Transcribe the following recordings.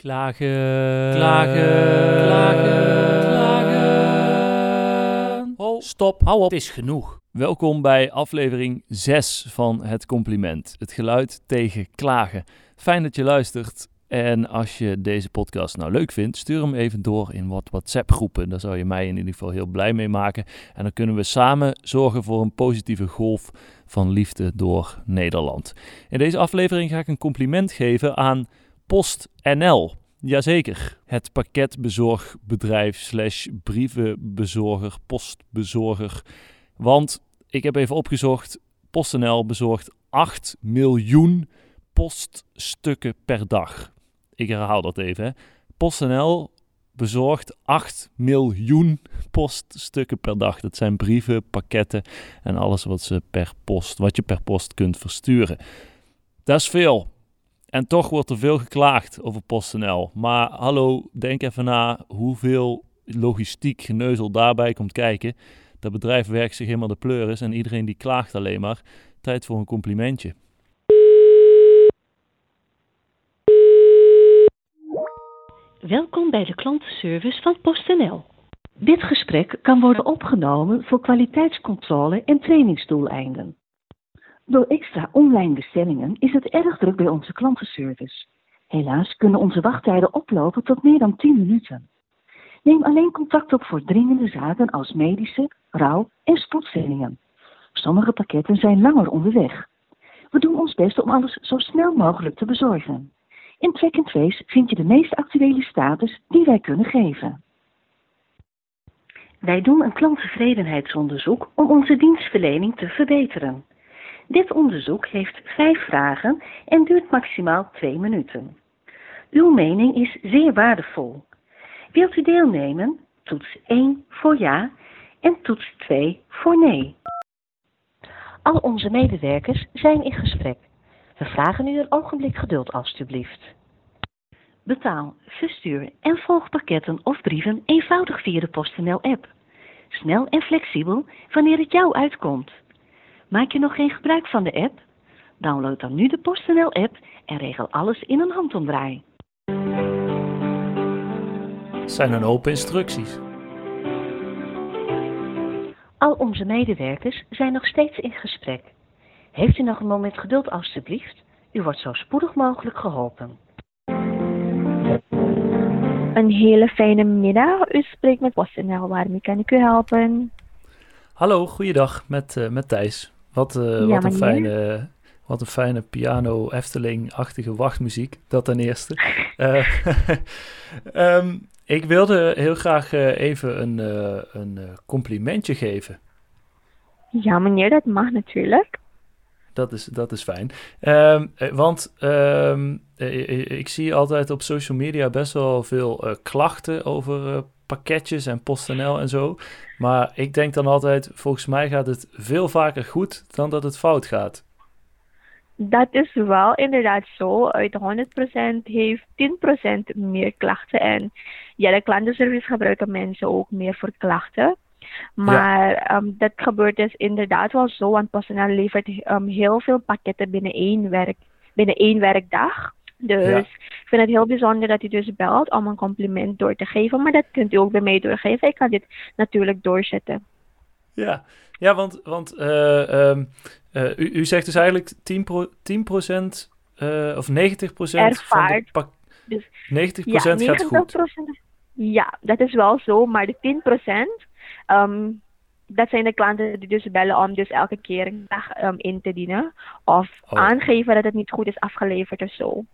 Klagen, klagen, klagen, klagen. Oh, stop, hou op, het is genoeg. Welkom bij aflevering 6 van Het Compliment. Het geluid tegen klagen. Fijn dat je luistert. En als je deze podcast nou leuk vindt, stuur hem even door in wat WhatsApp-groepen. Daar zou je mij in ieder geval heel blij mee maken. En dan kunnen we samen zorgen voor een positieve golf van liefde door Nederland. In deze aflevering ga ik een compliment geven aan PostNL. Jazeker, het pakketbezorgbedrijf slash brievenbezorger, postbezorger. Want ik heb even opgezocht, PostNL bezorgt 8 miljoen poststukken per dag. Ik herhaal dat even. Hè. PostNL bezorgt 8 miljoen poststukken per dag. Dat zijn brieven, pakketten en alles wat, ze per post, wat je per post kunt versturen. Dat is veel. En toch wordt er veel geklaagd over PostNL. Maar hallo, denk even na hoeveel logistiek geneuzel daarbij komt kijken. Dat bedrijf werkt zich helemaal de pleuris en iedereen die klaagt alleen maar. Tijd voor een complimentje. Welkom bij de klantenservice van PostNL. Dit gesprek kan worden opgenomen voor kwaliteitscontrole en trainingsdoeleinden. Door extra online bestellingen is het erg druk bij onze klantenservice. Helaas kunnen onze wachttijden oplopen tot meer dan 10 minuten. Neem alleen contact op voor dringende zaken als medische, rouw en spoedzendingen. Sommige pakketten zijn langer onderweg. We doen ons best om alles zo snel mogelijk te bezorgen. In Track Trace vind je de meest actuele status die wij kunnen geven. Wij doen een klanttevredenheidsonderzoek om onze dienstverlening te verbeteren. Dit onderzoek heeft vijf vragen en duurt maximaal twee minuten. Uw mening is zeer waardevol. Wilt u deelnemen? Toets 1 voor ja en toets 2 voor nee. Al onze medewerkers zijn in gesprek. We vragen u een ogenblik geduld alstublieft. Betaal, verstuur en volg pakketten of brieven eenvoudig via de PostNL-app. Snel en flexibel wanneer het jou uitkomt. Maak je nog geen gebruik van de app? Download dan nu de PostNL-app en regel alles in een handomdraai. Het zijn een open instructies. Al onze medewerkers zijn nog steeds in gesprek. Heeft u nog een moment geduld alstublieft? U wordt zo spoedig mogelijk geholpen. Een hele fijne middag. U spreekt met PostNL. Waarmee kan ik u helpen? Hallo, goeiedag met, uh, met Thijs. Wat, Ja, wat, een fijne, wat een fijne piano Efteling-achtige wachtmuziek. Dat ten eerste. Eh, ehm, ik wilde heel graag eh, even een, eh, een eh, complimentje geven. Ja, meneer, dat mag natuurlijk. Dat is, dat is fijn. Ehm, eh, want ehm, eh, eh, ik zie altijd op social media best wel veel eh, klachten over eh, pakketjes en PostNL en zo. Maar ik denk dan altijd, volgens mij gaat het veel vaker goed dan dat het fout gaat. Dat is wel inderdaad zo. Uit 100% heeft 10% meer klachten. En ja, de klantenservice gebruiken mensen ook meer voor klachten. Maar ehm, dat gebeurt dus inderdaad wel zo, want PostNL levert ehm, heel veel pakketten binnen één, werk, binnen één werkdag. Dus Ja. ik vind het heel bijzonder dat u dus belt om een compliment door te geven. Maar dat kunt u ook bij mij doorgeven. Ik kan dit natuurlijk doorzetten. Ja, ja want, want eh, ehm, eh, u, u zegt dus eigenlijk 10%, pro 10% eh, of 90% van de pak... Dus 90% Ja, gaat goed. 90%. Ja, dat is wel zo, maar de 10%, ehm, dat zijn de klanten die dus bellen om dus elke keer een dag ehm, in te dienen. Of Oh. aangeven dat het niet goed is afgeleverd of zo.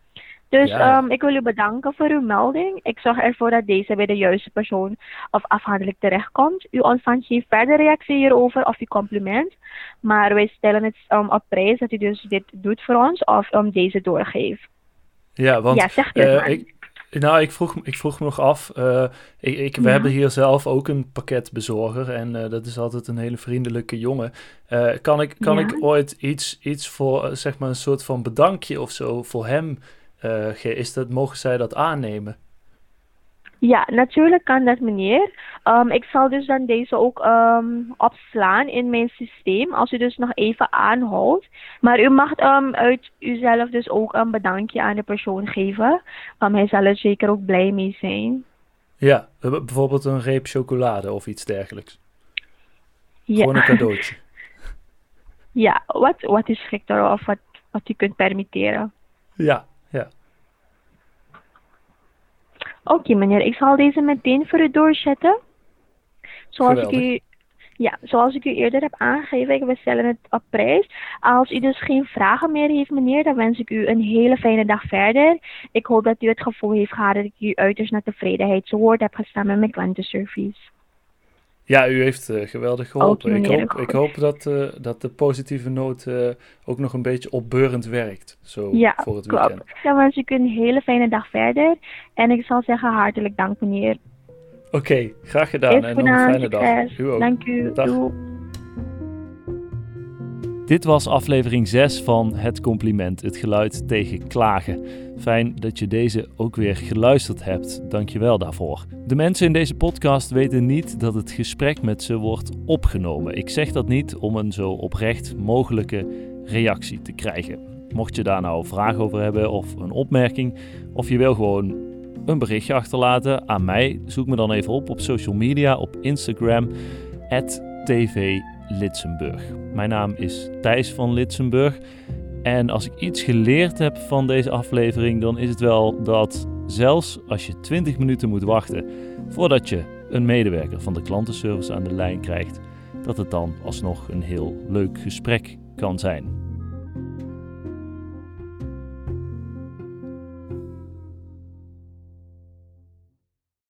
Dus Ja, ehm, ik wil u bedanken voor uw melding. Ik zorg ervoor dat deze bij de juiste persoon of afhankelijk terechtkomt. U ontvangt geen verdere reactie hierover of uw compliment. Maar wij stellen het um, op prijs dat u dus dit doet voor ons of um, deze doorgeeft. Ja, want ja, zeg eh, ik, nou, ik vroeg, ik vroeg me nog af. eh, ik, ik, we Ja. hebben hier zelf ook een pakketbezorger en eh, dat is altijd een hele vriendelijke jongen. Kan ik, kan Ja. ik ooit iets, iets voor, zeg maar, een soort van bedankje of zo voor hem is dat, mogen zij dat aannemen? Ja, natuurlijk kan dat, meneer. Um, ik zal dus dan deze ook um, opslaan in mijn systeem, als u dus nog even aanhoudt. Maar u mag um, uit uzelf dus ook een bedankje aan de persoon geven. Hij zal er zeker ook blij mee zijn. Ja, bijvoorbeeld een reep chocolade of iets dergelijks. Ja. Gewoon een cadeautje. ja, wat, wat is geschikt of wat, wat u kunt permitteren. Ja, Oké, meneer, ik zal deze meteen voor u doorzetten. Zoals ik u, ja, zoals ik u eerder heb aangegeven, we stellen het op prijs. Als u dus geen vragen meer heeft, meneer, dan wens ik u een hele fijne dag verder. Ik hoop dat u het gevoel heeft gehad dat ik u uiterst naar tevredenheid zo woord heb gestaan met mijn klantenservice. Ja, u heeft uh, geweldig geholpen. ik, hoop, ik hoop dat, uh, dat de positieve noot uh, ook nog een beetje opbeurend werkt. Zo ja, voor het weekend. Klopt. Dan wens ik u een hele fijne dag verder. En ik zal zeggen hartelijk dank, meneer. Oké, okay, graag gedaan. en nog een fijne dag. U ook. Dank u. Dag. Dit was aflevering 6 van Het Compliment, het geluid tegen klagen. Fijn dat je deze ook weer geluisterd hebt. Dank je wel daarvoor. De mensen in deze podcast weten niet dat het gesprek met ze wordt opgenomen. Ik zeg dat niet om een zo oprecht mogelijke reactie te krijgen. Mocht je daar nou vragen over hebben of een opmerking, of je wil gewoon een berichtje achterlaten aan mij, zoek me dan even op op social media, op Instagram, TV Litsenburg. Mijn naam is Thijs van Litsenburg. En als ik iets geleerd heb van deze aflevering, dan is het wel dat zelfs als je 20 minuten moet wachten voordat je een medewerker van de klantenservice aan de lijn krijgt, dat het dan alsnog een heel leuk gesprek kan zijn.